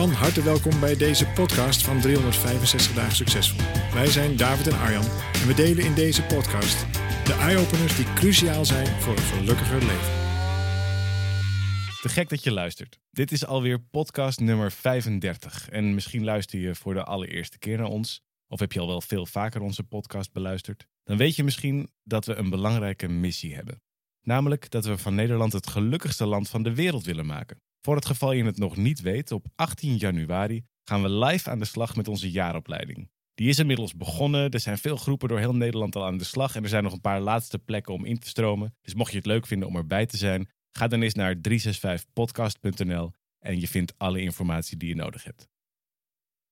Van harte welkom bij deze podcast van 365 dagen succesvol. Wij zijn David en Arjan en we delen in deze podcast de eye-openers die cruciaal zijn voor een gelukkiger leven. Te gek dat je luistert. Dit is alweer podcast nummer 35 en misschien luister je voor de allereerste keer naar ons of heb je al wel veel vaker onze podcast beluisterd. Dan weet je misschien dat we een belangrijke missie hebben. Namelijk dat we van Nederland het gelukkigste land van de wereld willen maken. Voor het geval je het nog niet weet, op 18 januari gaan we live aan de slag met onze jaaropleiding. Die is inmiddels begonnen. Er zijn veel groepen door heel Nederland al aan de slag. En er zijn nog een paar laatste plekken om in te stromen. Dus mocht je het leuk vinden om erbij te zijn, ga dan eens naar 365podcast.nl en je vindt alle informatie die je nodig hebt.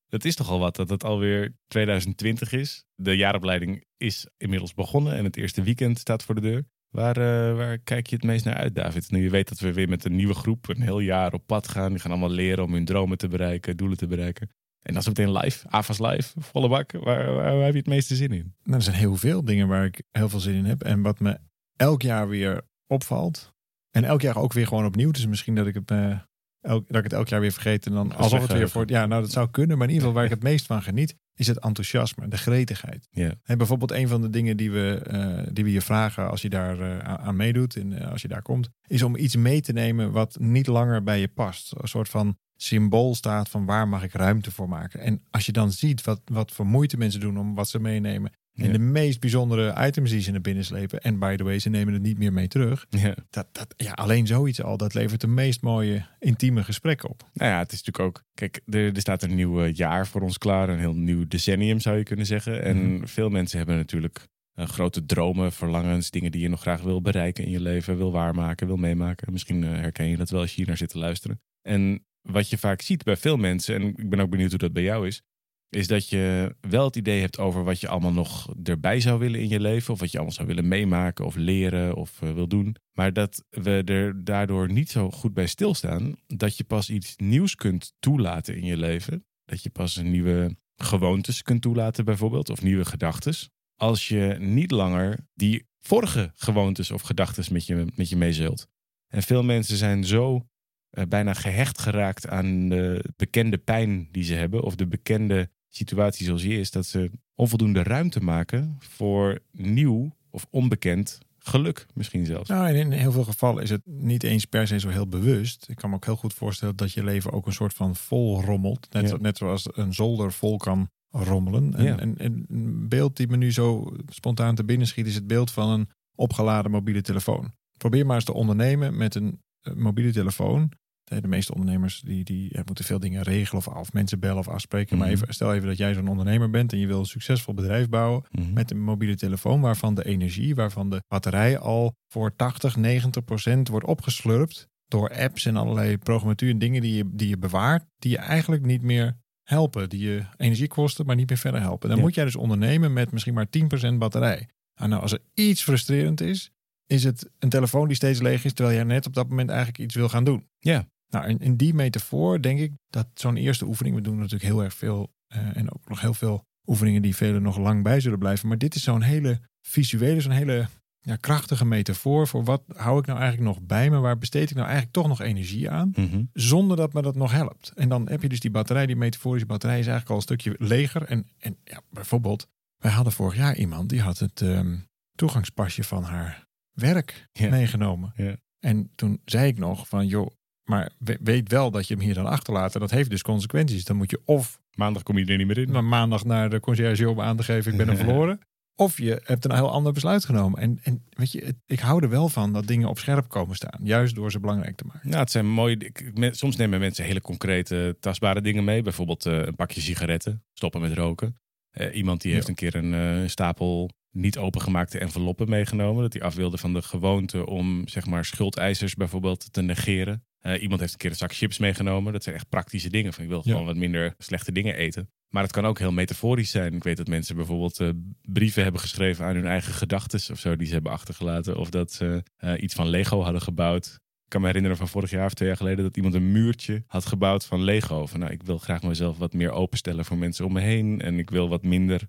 Het is toch al wat dat het alweer 2020 is. De jaaropleiding is inmiddels begonnen en het eerste weekend staat voor de deur. Waar, uh, waar kijk je het meest naar uit, David? Nu je weet dat we weer met een nieuwe groep een heel jaar op pad gaan. Die gaan allemaal leren om hun dromen te bereiken, doelen te bereiken. En dan is meteen live, AFAS live, volle bak. Waar, waar, heb je het meeste zin in? Nou, er zijn heel veel dingen waar ik heel veel zin in heb. En wat me elk jaar weer opvalt. En elk jaar ook weer gewoon opnieuw. Dus misschien dat ik het, uh, elk, dat ik het elk jaar weer vergeet. En dan alsof het weer voor Ja, nou dat zou kunnen. Maar in ieder geval waar ik het meest van geniet is het enthousiasme, de gretigheid. En bijvoorbeeld een van de dingen die we, uh, die we je vragen als je daar uh, aan meedoet en uh, als je daar komt, is om iets mee te nemen wat niet langer bij je past. Een soort van symbool staat van waar mag ik ruimte voor maken. En als je dan ziet wat, wat voor moeite mensen doen om wat ze meenemen. En ja. de meest bijzondere items die ze naar binnen slepen. En by the way, ze nemen het niet meer mee terug. Ja. Dat, dat, ja, alleen zoiets al, dat levert de meest mooie intieme gesprekken op. Nou ja, het is natuurlijk ook... Kijk, er, er staat een nieuw jaar voor ons klaar. Een heel nieuw decennium zou je kunnen zeggen. En mm. veel mensen hebben natuurlijk uh, grote dromen, verlangens. Dingen die je nog graag wil bereiken in je leven. Wil waarmaken, wil meemaken. Misschien uh, herken je dat wel als je hier naar zit te luisteren. En wat je vaak ziet bij veel mensen, en ik ben ook benieuwd hoe dat bij jou is, is dat je wel het idee hebt over wat je allemaal nog erbij zou willen in je leven, of wat je allemaal zou willen meemaken of leren of uh, wil doen, maar dat we er daardoor niet zo goed bij stilstaan dat je pas iets nieuws kunt toelaten in je leven, dat je pas een nieuwe gewoontes kunt toelaten bijvoorbeeld, of nieuwe gedachten, als je niet langer die vorige gewoontes of gedachten met je, met je meezult. En veel mensen zijn zo uh, bijna gehecht geraakt aan de bekende pijn die ze hebben. Of de bekende situatie zoals die is. Dat ze onvoldoende ruimte maken voor nieuw of onbekend geluk misschien zelfs. Nou, in heel veel gevallen is het niet eens per se zo heel bewust. Ik kan me ook heel goed voorstellen dat je leven ook een soort van vol rommelt. Net, ja. net zoals een zolder vol kan rommelen. En, ja. en, en, een beeld die me nu zo spontaan te binnen schiet... is het beeld van een opgeladen mobiele telefoon. Probeer maar eens te ondernemen met een mobiele telefoon. De meeste ondernemers die, die moeten veel dingen regelen of, of mensen bellen of afspreken. Mhm. Mm -hmm. Maar even, stel even dat jij zo'n ondernemer bent en je wil een succesvol bedrijf bouwen mm -hmm. met een mobiele telefoon waarvan de energie, waarvan de batterij al voor 80, 90 procent wordt opgeslurpt door apps en allerlei programmatuur en dingen die je, die je bewaart, die je eigenlijk niet meer helpen, die je energie kosten, maar niet meer verder helpen. Dan Ja. moet jij dus ondernemen met misschien maar 10% batterij. Nou, nou, als er iets frustrerend is, is het een telefoon die steeds leeg is, terwijl jij net op dat moment eigenlijk iets wil gaan doen. Ja. Nou, in, in die metafoor denk ik dat zo'n eerste oefening, we doen natuurlijk heel erg veel eh, en ook nog heel veel oefeningen die velen nog lang bij zullen blijven. Maar dit is zo'n hele visuele, zo'n hele ja, krachtige metafoor voor wat hou ik nou eigenlijk nog bij me? Waar besteed ik nou eigenlijk toch nog energie aan? Mhm. Zonder dat me dat nog helpt. En dan heb je dus die batterij, die metaforische batterij is eigenlijk al een stukje leger. En, en ja, bijvoorbeeld, wij hadden vorig jaar iemand die had het ehm, toegangspasje van haar werk meegenomen. Ja. En toen zei ik nog van, joh, maar we- weet wel dat je hem hier dan achterlaat. En dat heeft dus consequenties. Dan moet je of Maandag kom je er niet meer in. maar maandag naar de conciërge om aan te geven, ik ben hem verloren. Of je hebt een heel ander besluit genomen. En, en weet je, het- ik hou er wel van dat dingen op scherp komen staan. Juist door ze belangrijk te maken. Nou, het zijn mooie. ik- me- Soms nemen mensen hele concrete, tastbare dingen mee. Bijvoorbeeld eh, een pakje sigaretten, stoppen met roken. Eh, iemand die heeft Ja. een keer een eh, stapel niet opengemaakte enveloppen meegenomen. Dat hij af wilde van de gewoonte om zeg maar schuldeisers bijvoorbeeld te negeren. Eh, iemand heeft een keer een zak chips meegenomen. Dat zijn echt praktische dingen. Van ik wil Ja. gewoon wat minder slechte dingen eten. Maar het kan ook heel metaforisch zijn. Ik weet dat mensen bijvoorbeeld eh, brieven hebben geschreven aan hun eigen gedachten of zo die ze hebben achtergelaten. Of dat ze eh, iets van Lego hadden gebouwd. Ik kan me herinneren van vorig jaar of twee jaar geleden dat iemand een muurtje had gebouwd van Lego. Van nou, ik wil graag mezelf wat meer openstellen voor mensen om me heen. En ik wil wat minder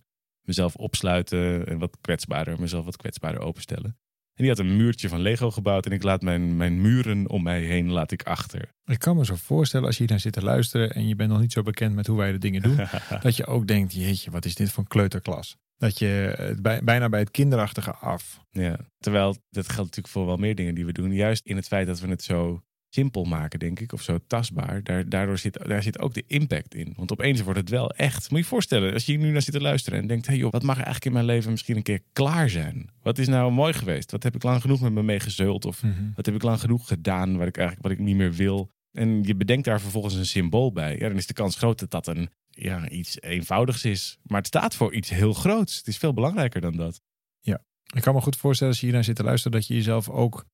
mezelf opsluiten en wat kwetsbaarder, mezelf wat kwetsbaarder openstellen. En die had een muurtje van Lego gebouwd. En ik laat mijn, mijn muren om mij heen laat ik achter. Ik kan me zo voorstellen als je hier naar zit te luisteren en je bent nog niet zo bekend met hoe wij de dingen doen, dat je ook denkt, jeetje, wat is dit voor een kleuterklas? Dat je het bij, bijna bij het kinderachtige af. Ja, terwijl dat geldt natuurlijk voor wel meer dingen die we doen. Juist in het feit dat we het zo simpel maken, denk ik, of zo tastbaar. Daar, daardoor zit, daar zit ook de impact in. Want opeens wordt het wel echt. Moet je je voorstellen, als je hier nu naar zit te luisteren en denkt: hé hey joh, wat mag er eigenlijk in mijn leven misschien een keer klaar zijn? Wat is nou mooi geweest? Wat heb ik lang genoeg met me meegezeuld? Of wat heb ik lang genoeg gedaan wat ik eigenlijk wat ik niet meer wil? En je bedenkt daar vervolgens een symbool bij. Ja, dan is de kans groot dat dat een, ja, iets eenvoudigs is. Maar het staat voor iets heel groots. Het is veel belangrijker dan dat. Ja, ik kan me goed voorstellen als je hier naar zit te luisteren dat je jezelf ook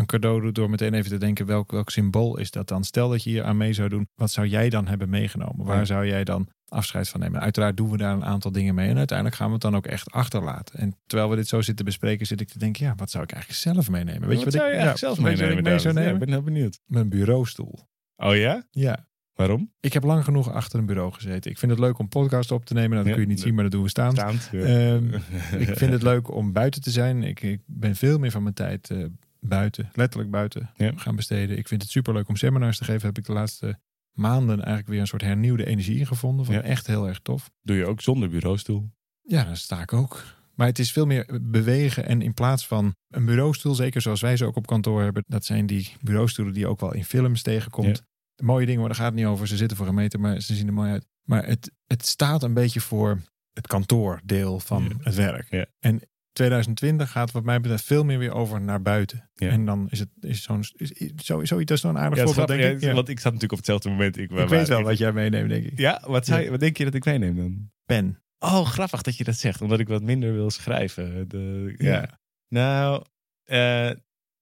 een cadeau doet door meteen even te denken welk, welk symbool is dat dan? Stel dat je hier aan mee zou doen, wat zou jij dan hebben meegenomen? Waar Ja. zou jij dan afscheid van nemen? Uiteraard doen we daar een aantal dingen mee en uiteindelijk gaan we het dan ook echt achterlaten. En terwijl we dit zo zitten bespreken, zit ik te denken, ja, wat zou ik eigenlijk zelf meenemen? Weet je wat zou ik ja, zelf meenemen? ik mee zou? Ja, nemen? ik ben heel benieuwd. Mijn bureaustoel. Oh ja? Ja, Waarom? ik heb lang genoeg achter een bureau gezeten. Ik vind het leuk om podcast op te nemen. Nou, dat Ja, kun je niet zien, maar dat doen we staan. Staand. ja. Ehm, ik vind het leuk om buiten te zijn. Ik, ik ben veel meer van mijn tijd eh, buiten, letterlijk buiten Ja. gaan besteden. Ik vind het superleuk om seminars te geven. Heb ik de laatste maanden eigenlijk weer een soort hernieuwde energie ingevonden. Van Ja. echt heel erg tof. Doe je ook zonder bureaustoel? Ja, daar sta ik ook. Maar het is veel meer bewegen en in plaats van een bureaustoel, zeker zoals wij ze ook op kantoor hebben, dat zijn die bureaustoelen die je ook wel in films tegenkomt. De mooie dingen, maar daar gaat het niet over. Ze zitten voor een meter, maar ze zien er mooi uit. Maar het, het staat een beetje voor het kantoordeel van Ja. het werk. Ja. En 2020 gaat wat mij betreft veel meer weer over naar buiten. Ja. En dan is het is zo'n is, is, zo, zoiets is zo'n aardig Ja, voorbeeld, denk ik. ja. Want ik zat natuurlijk op hetzelfde moment. Ik, ik weet wel wat jij meeneemt, denk ik. Ja, wat, zou je, wat denk je dat ik meeneem dan? Pen. Oh, grappig dat je dat zegt. Omdat ik wat minder wil schrijven. De, ja. Nou, eh,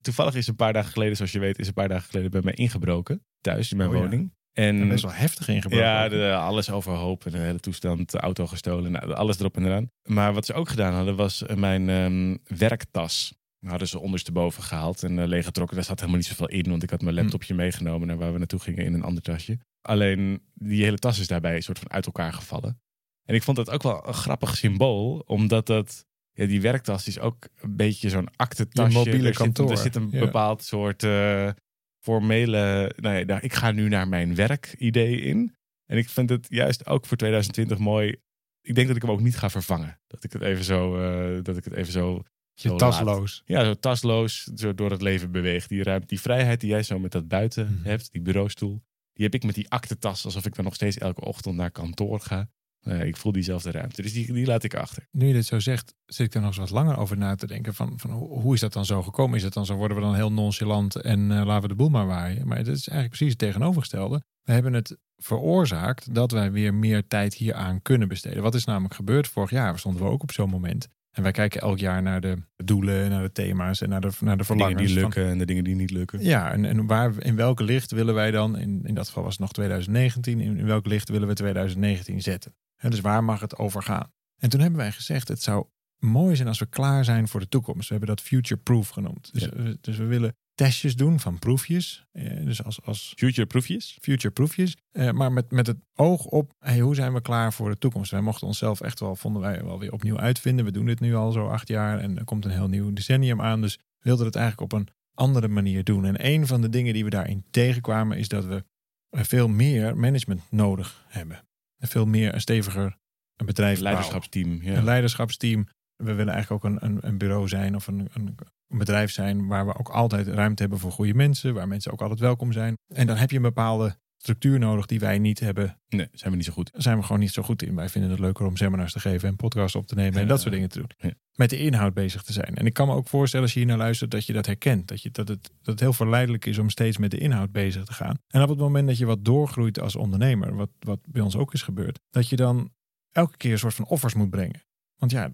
toevallig is een paar dagen geleden, zoals je weet, is een paar dagen geleden bij mij ingebroken. Thuis in mijn Oh woning. En En best wel heftig ingebroken. ja, de, alles overhoop en de hele toestand, de auto gestolen, nou, alles erop en eraan. Maar wat ze ook gedaan hadden, was eh, mijn ehm, werktas. Hadden ze ondersteboven gehaald en uh, leeggetrokken. Daar zat helemaal niet zoveel in, want ik had mijn Hm. laptopje meegenomen naar waar we naartoe gingen in een ander tasje. Alleen die hele tas is daarbij een soort van uit elkaar gevallen. En ik vond dat ook wel een grappig symbool, omdat dat, ja, die werktas is ook een beetje zo'n aktentasje. Je mobiele er zit, kantoor, er zit een ja. bepaald soort eh, formele, nou ja, ik ga nu naar mijn werkidee in. En ik vind het juist ook voor 2020 mooi. Ik denk dat ik hem ook niet ga vervangen. Dat ik het even zo, eh, dat ik het even zo, tasloos. ja, zo tasloos zo door het leven beweegt. Die ruimte, die vrijheid die jij zo met dat buiten Mhm. hebt, die bureaustoel, die heb ik met die aktentas, alsof ik dan nog steeds elke ochtend naar kantoor ga. Ik voel diezelfde ruimte, dus die, die laat ik achter. Nu je dit zo zegt, zit ik er nog eens wat langer over na te denken. Van, van hoe is dat dan zo gekomen? Is het dan zo, worden we dan heel nonchalant en eh, laten we de boel maar waaien? Maar het is eigenlijk precies het tegenovergestelde. We hebben het veroorzaakt dat wij weer meer tijd hieraan kunnen besteden. Wat is namelijk gebeurd? Vorig jaar stonden we ook op zo'n moment. En wij kijken elk jaar naar de doelen, naar de thema's en naar de, naar de De dingen verlangens. die van- lukken en de dingen die niet lukken. ja, en, en waar, in welk licht willen wij dan, in, in dat geval was het nog 2019, in, in welk licht willen we 2019 zetten? Dus waar mag het over gaan? En toen hebben wij gezegd, het zou mooi zijn als we klaar zijn voor de toekomst. We hebben dat future proof genoemd. Dus, Ja. dus we willen testjes doen van proefjes. Eh, dus als, als Future proefjes? future proefjes. Eh, maar met, met het oog op, hey, hoe zijn we klaar voor de toekomst? Wij mochten onszelf echt wel, vonden wij wel weer opnieuw uitvinden. We doen dit nu al zo acht jaar en er komt een heel nieuw decennium aan. Dus we wilden het eigenlijk op een andere manier doen. En een van de dingen die we daarin tegenkwamen is dat we eh, veel meer management nodig hebben. Veel meer een steviger een bedrijf bouwen. Leiderschapsteam. Ja. Een leiderschapsteam. We willen eigenlijk ook een, een, een bureau zijn of een, een, een bedrijf zijn waar we ook altijd ruimte hebben voor goede mensen, waar mensen ook altijd welkom zijn. En dan heb je een bepaalde structuur nodig die wij niet hebben. Nee, zijn we niet zo goed. Daar zijn we gewoon niet zo goed in. Wij vinden het leuker om seminars te geven en podcasts op te nemen en Ja. dat soort dingen te doen. Ja. Met de inhoud bezig te zijn. En ik kan me ook voorstellen als je hier naar luistert dat je dat herkent. Dat, je, dat, het, dat het heel verleidelijk is om steeds met de inhoud bezig te gaan. En op het moment dat je wat doorgroeit als ondernemer, wat, wat bij ons ook is gebeurd, dat je dan elke keer een soort van offers moet brengen. Want ja,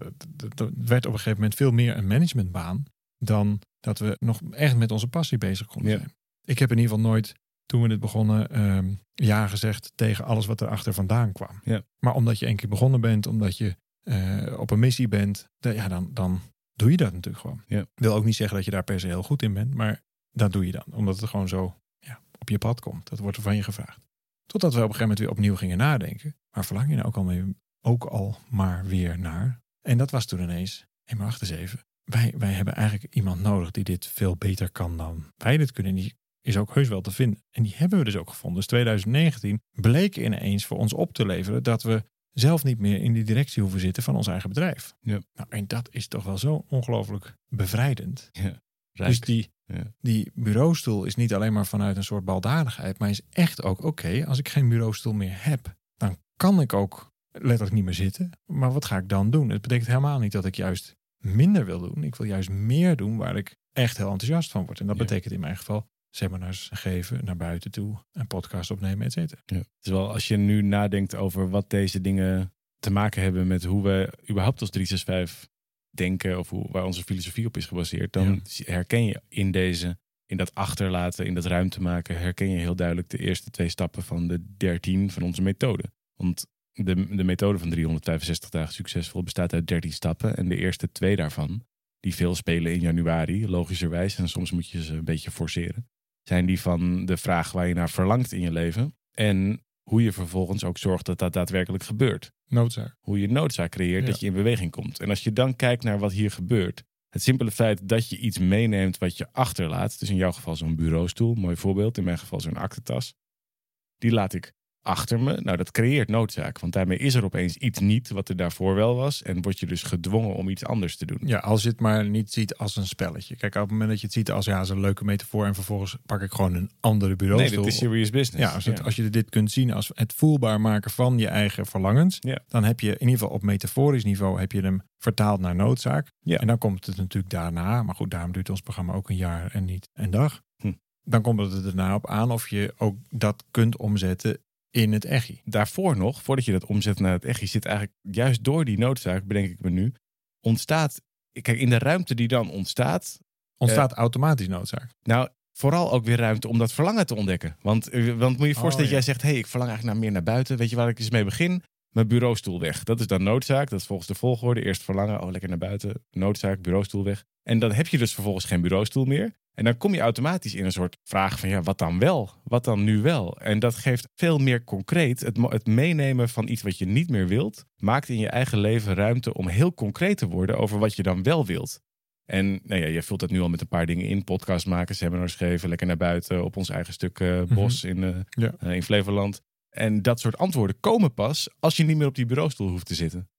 dat, werd op een gegeven moment veel meer een managementbaan dan dat we nog echt met onze passie bezig konden Ja. zijn. Ik heb in ieder geval nooit, toen we dit begonnen, ehm, ja gezegd tegen alles wat erachter vandaan kwam. Ja. Maar omdat je een keer begonnen bent, omdat je eh, op een missie bent, ja, dan, dan doe je dat natuurlijk gewoon. Ja. Wil ook niet zeggen dat je daar per se heel goed in bent, maar dat doe je dan. Omdat het gewoon zo ja, op je pad komt. Dat wordt er van je gevraagd. Totdat we op een gegeven moment weer opnieuw gingen nadenken. Waar verlang je nou ook al, mee, ook al maar weer naar? En dat was toen ineens, hé maar wacht eens even. wij, wij hebben eigenlijk iemand nodig die dit veel beter kan dan wij dit kunnen. Die is ook heus wel te vinden. En die hebben we dus ook gevonden. Dus 2019 bleek ineens voor ons op te leveren dat we zelf niet meer in die directie hoeven zitten van ons eigen bedrijf. Ja. Nou, en dat is toch wel zo ongelooflijk bevrijdend. Ja, Dus die, Ja. die bureaustoel is niet alleen maar vanuit een soort baldadigheid, maar is echt ook oké. als ik geen bureaustoel meer heb, dan kan ik ook letterlijk niet meer zitten. Maar wat ga ik dan doen? Het betekent helemaal niet dat ik juist minder wil doen. Ik wil juist meer doen waar ik echt heel enthousiast van word. En dat Ja. betekent in mijn geval seminars geven, naar buiten toe, een podcast opnemen, et cetera. Ja. Terwijl als je nu nadenkt over wat deze dingen te maken hebben met hoe we überhaupt als 365 denken of hoe, waar onze filosofie op is gebaseerd, dan herken je in deze, in dat achterlaten, in dat ruimte maken, herken je heel duidelijk de eerste twee stappen van de 13 van onze methode. Want de, de methode van 365 dagen succesvol bestaat uit 13 stappen en de eerste twee daarvan, die veel spelen in januari, logischerwijs, en soms moet je ze een beetje forceren, zijn die van de vraag waar je naar verlangt in je leven en hoe je vervolgens ook zorgt dat dat daadwerkelijk gebeurt. Noodzaak. Hoe je noodzaak creëert Ja. dat je in beweging komt. En als je dan kijkt naar wat hier gebeurt, het simpele feit dat je iets meeneemt wat je achterlaat, dus in jouw geval zo'n bureaustoel, mooi voorbeeld, in mijn geval zo'n aktentas, die laat ik achter me. Nou, dat creëert noodzaak, want daarmee is er opeens iets niet wat er daarvoor wel was en word je dus gedwongen om iets anders te doen. Ja, als je het maar niet ziet als een spelletje. Kijk, op het moment dat je het ziet als ja, als een leuke metafoor en vervolgens pak ik gewoon een andere nee, bureaustoel. dit is serious business. Ja, als, het, als je dit kunt zien als het voelbaar maken van je eigen verlangens, Ja. dan heb je in ieder geval op metaforisch niveau heb je hem vertaald naar noodzaak. Ja. En dan komt het natuurlijk daarna, maar goed, daarom duurt ons programma ook een jaar en niet een dag. Hm. Dan komt het er daarna op aan of je ook dat kunt omzetten in het echi. daarvoor nog, voordat je dat omzet naar het je zit eigenlijk juist door die noodzaak, bedenk ik me nu, ontstaat, kijk, in de ruimte die dan ontstaat, Ontstaat automatisch noodzaak. nou, vooral ook weer ruimte om dat verlangen te ontdekken. Want, eh, want moet je je voorstellen Oh, dat ja. jij zegt, hé, hey, ik verlang eigenlijk naar meer naar buiten. Weet je waar ik eens mee begin? Mijn bureaustoel weg. Dat is dan noodzaak. Dat is volgens de volgorde. Eerst verlangen, oh, lekker naar buiten. Noodzaak, bureaustoel weg. En dan heb je dus vervolgens geen bureaustoel meer. En dan kom je automatisch in een soort vraag van, ja, wat dan wel? Wat dan nu wel? En dat geeft veel meer concreet. Het, het meenemen van iets wat je niet meer wilt, maakt in je eigen leven ruimte om heel concreet te worden over wat je dan wel wilt. En nou ja, je vult dat nu al met een paar dingen in. Podcast maken, seminars geven, lekker naar buiten op ons eigen stuk eh, bos in, eh, Ja. eh, in Flevoland. En dat soort antwoorden komen pas als je niet meer op die bureaustoel hoeft te zitten.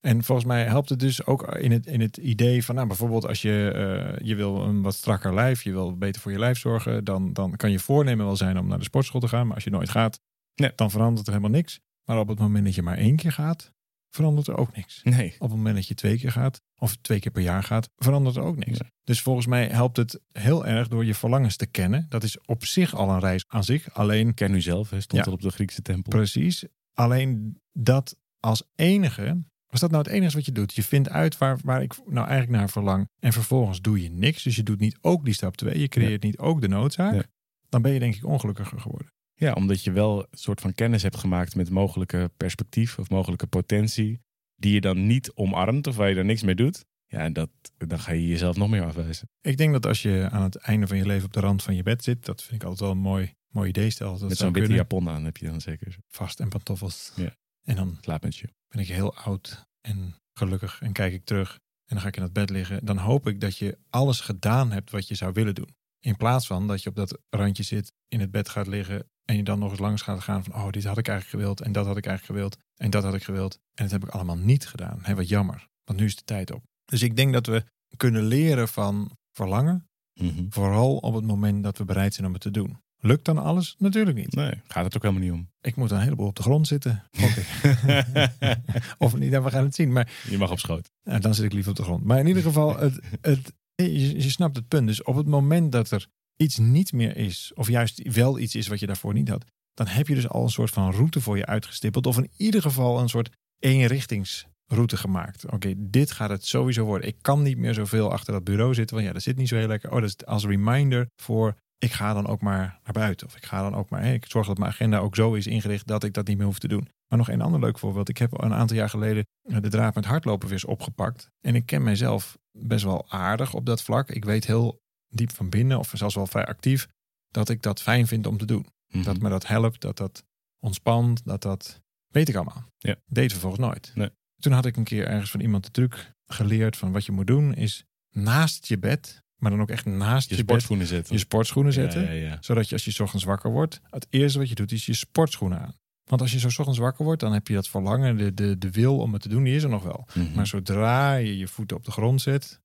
En volgens mij helpt het dus ook in het, in het idee van, nou, bijvoorbeeld als je, eh, je wil een wat strakker lijf, je wil beter voor je lijf zorgen, dan, dan kan je voornemen wel zijn om naar de sportschool te gaan. Maar als je nooit gaat, Nee. dan verandert er helemaal niks. Maar op het moment dat je maar één keer gaat, verandert er ook niks. Nee. Op het moment dat je twee keer gaat, of twee keer per jaar gaat, verandert er ook niks. Ja. Dus volgens mij helpt het heel erg door je verlangens te kennen. Dat is op zich al een reis aan zich. Alleen Ken u zelf, hè, stond Ja. op de Griekse tempel. Precies. Alleen dat als enige. Was dat nou het enige wat je doet? Je vindt uit waar, waar ik nou eigenlijk naar verlang. En vervolgens doe je niks. Dus je doet niet ook die stap 2. Je creëert niet ook de noodzaak. Dan ben je denk ik ongelukkiger geworden. Ja, omdat je wel een soort van kennis hebt gemaakt met mogelijke perspectief of mogelijke potentie. Die je dan niet omarmt of waar je dan niks mee doet. Ja, en dat, dan ga je jezelf nog meer afwijzen. Ik denk dat als je aan het einde van je leven op de rand van je bed zit. Dat vind ik altijd wel een mooi, mooi idee. Stel dat met zo'n witte japon aan heb je dan zeker Vast en pantoffels. Ja. En dan slaapmutsje. ben ik heel oud en gelukkig en kijk ik terug en dan ga ik in dat bed liggen. Dan hoop ik dat je alles gedaan hebt wat je zou willen doen. In plaats van dat je op dat randje zit, in het bed gaat liggen en je dan nog eens langs gaat gaan van oh, dit had ik eigenlijk gewild en dat had ik eigenlijk gewild en dat had ik gewild. En dat heb ik allemaal niet gedaan. Hé, wat jammer, want nu is de tijd op. Dus ik denk dat we kunnen leren van verlangen, Mhm. vooral op het moment dat we bereid zijn om het te doen. Lukt dan alles? Natuurlijk niet. Nee, gaat het ook helemaal niet om. Ik moet een heleboel op de grond zitten. Of niet, dan we gaan het zien. Maar je mag op schoot. nou, dan zit ik liever op de grond. Maar in ieder geval, het, het, je, je snapt het punt. Dus op het moment dat er iets niet meer is, of juist wel iets is wat je daarvoor niet had, dan heb je dus al een soort van route voor je uitgestippeld. Of in ieder geval een soort eenrichtingsroute gemaakt. Oké, dit gaat het sowieso worden. Ik kan niet meer zoveel achter dat bureau zitten, want ja, dat zit niet zo heel lekker. Oh, dat is als reminder voor ik ga dan ook maar naar buiten. Of ik ga dan ook maar, ik zorg dat mijn agenda ook zo is ingericht dat ik dat niet meer hoef te doen. Maar nog een ander leuk voorbeeld. Ik heb een aantal jaar geleden eh, de draad met hardlopen weer eens opgepakt. En ik ken mijzelf best wel aardig op dat vlak. Ik weet heel diep van binnen, of zelfs wel vrij actief, dat ik dat fijn vind om te doen. Mhm. Dat me dat helpt, dat dat ontspant, dat dat... Weet ik allemaal. Ja. Deed vervolgens nooit. Nee. Toen had ik een keer ergens van iemand de truc geleerd van wat je moet doen is naast je bed, maar dan ook echt naast Je je, bed, sportschoenen zetten. je sportschoenen zetten. Ja, ja, ja. Zodat je als je 's ochtends wakker wordt, het eerste wat je doet is je sportschoenen aan. Want als je zo 's ochtends wakker wordt, dan heb je dat verlangen, de, de, de wil om het te doen, die is er nog wel. Mhm. Maar zodra je je voeten op de grond zet,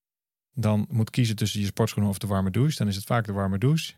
dan moet kiezen tussen je sportschoenen of de warme douche. Dan is het vaak de warme douche.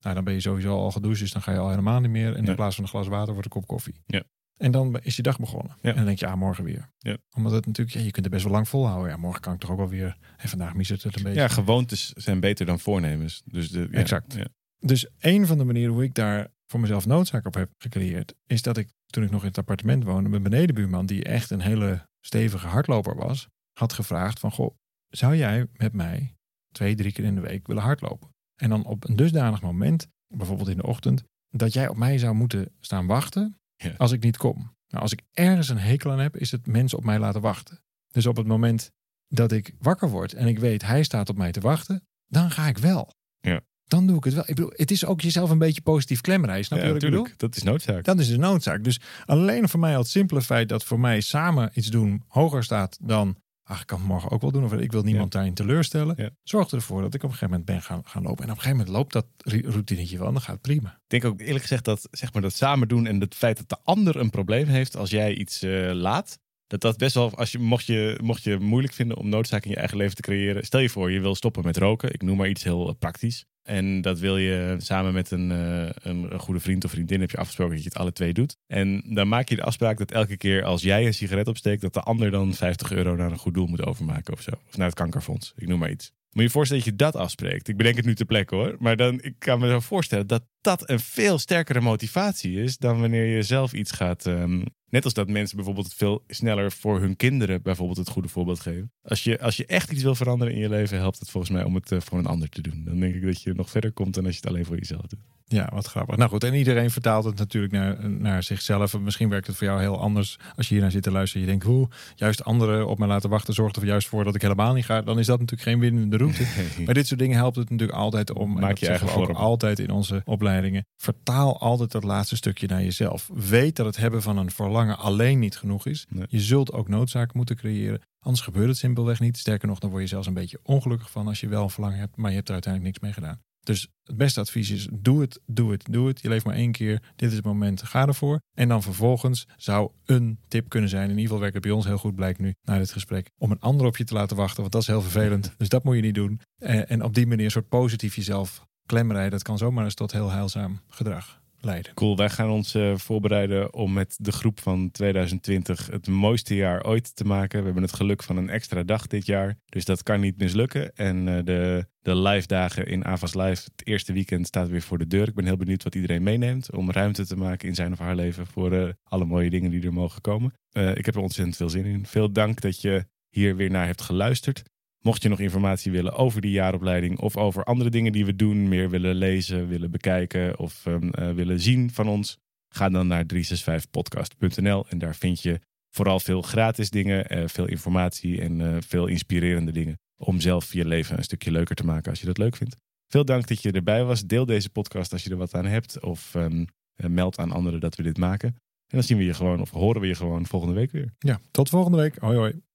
Nou, dan ben je sowieso al gedoucht, dus dan ga je al helemaal niet meer. En Ja. in plaats van een glas water wordt een kop koffie. Ja. En dan is je dag begonnen. Ja. En dan denk je, ah, morgen weer. Ja. Omdat het natuurlijk, ja, je kunt er best wel lang volhouden. Ja, morgen kan ik toch ook wel weer. En vandaag mis het een beetje. ja, gewoontes zijn beter dan voornemens. Dus de, ja, Exact. Ja. Dus een van de manieren hoe ik daar voor mezelf noodzaak op heb gecreëerd, is dat ik toen ik nog in het appartement woonde, mijn benedenbuurman, die echt een hele stevige hardloper was, had gevraagd van, goh, zou jij met mij twee, drie keer in de week willen hardlopen? En dan op een dusdanig moment, bijvoorbeeld in de ochtend, dat jij op mij zou moeten staan wachten Ja. als ik niet kom. Nou, als ik ergens een hekel aan heb, is het mensen op mij laten wachten. Dus op het moment dat ik wakker word en ik weet hij staat op mij te wachten, dan ga ik wel. Ja. Dan doe ik het wel. Ik bedoel, het is ook jezelf een beetje positief. Snap je ik bedoel? natuurlijk. Dat is noodzaak. Dat is de noodzaak. Dus alleen voor mij al het simpele feit dat voor mij samen iets doen hoger staat dan. Ach, ik kan het morgen ook wel doen. Of ik wil niemand daarin teleurstellen. Ja. Zorgt ervoor dat ik op een gegeven moment ben gaan, gaan lopen. En op een gegeven moment loopt dat routinetje wel. En dan gaat het prima. Ik denk ook eerlijk gezegd dat, zeg maar, dat samen doen en het feit dat de ander een probleem heeft als jij iets eh, laat. Dat dat best wel, als je, mocht, je, mocht je moeilijk vinden om noodzaak in je eigen leven te creëren. Stel je voor, je wil stoppen met roken. Ik noem maar iets heel eh, praktisch. En dat wil je samen met een, eh, een, goede vriend of vriendin heb je afgesproken dat je het alle twee doet. En dan maak je de afspraak dat elke keer als jij een sigaret opsteekt, dat de ander dan 50 euro naar een goed doel moet overmaken of zo. Of naar het kankerfonds. Ik noem maar iets. Moet je je voorstellen dat je dat afspreekt. Ik bedenk het nu ter plekke hoor. Maar dan, ik kan me zo voorstellen dat dat een veel sterkere motivatie is dan wanneer je zelf iets gaat. ehm, net als dat mensen bijvoorbeeld veel sneller voor hun kinderen bijvoorbeeld het goede voorbeeld geven. Als je, als je echt iets wil veranderen in je leven, helpt het volgens mij om het eh, voor een ander te doen. Dan denk ik dat je nog verder komt dan als je het alleen voor jezelf doet. Ja, wat grappig. Nou goed, en iedereen vertaalt het natuurlijk naar, naar zichzelf. Misschien werkt het voor jou heel anders als je hier naar zit te luisteren. Je denkt, hoe, juist anderen op mij laten wachten zorgt er juist voor dat ik helemaal niet ga. Dan is dat natuurlijk geen winnende route. Maar dit soort dingen helpt het natuurlijk altijd om. Maak je eigen vorm. altijd in onze opleidingen. Vertaal altijd dat laatste stukje naar jezelf. Weet dat het hebben van een verlangen alleen niet genoeg is. Nee. Je zult ook noodzaak moeten creëren. Anders gebeurt het simpelweg niet. Sterker nog, dan word je zelfs een beetje ongelukkig van als je wel een verlangen hebt, maar je hebt er uiteindelijk niks mee gedaan. Dus het beste advies is: doe het, doe het, doe het. Je leeft maar één keer. Dit is het moment. Ga ervoor. En dan vervolgens zou een tip kunnen zijn. In ieder geval werkt het bij ons heel goed, blijkt nu na dit gesprek. Om een ander op je te laten wachten. Want dat is heel vervelend. Dus dat moet je niet doen. Eh, En op die manier een soort positief jezelf klemmerij. Dat kan zomaar eens tot heel heilzaam gedrag Cool, wij gaan ons eh, voorbereiden om met de groep van 2020 het mooiste jaar ooit te maken. We hebben het geluk van een extra dag dit jaar, dus dat kan niet mislukken. En eh, de, de live dagen in Avas Live, het eerste weekend, staat weer voor de deur. Ik ben heel benieuwd wat iedereen meeneemt om ruimte te maken in zijn of haar leven voor eh, alle mooie dingen die er mogen komen. Ik heb er ontzettend veel zin in. Veel dank dat je hier weer naar hebt geluisterd. Mocht je nog informatie willen over die jaaropleiding of over andere dingen die we doen, meer willen lezen, willen bekijken of ehm, eh, willen zien van ons, ga dan naar 365podcast.nl en daar vind je vooral veel gratis dingen, eh, veel informatie en eh, veel inspirerende dingen om zelf je leven een stukje leuker te maken als je dat leuk vindt. Veel dank dat je erbij was. Deel deze podcast als je er wat aan hebt of ehm, eh, meld aan anderen dat we dit maken. En dan zien we je gewoon of horen we je gewoon volgende week weer. Ja, tot volgende week. Hoi hoi.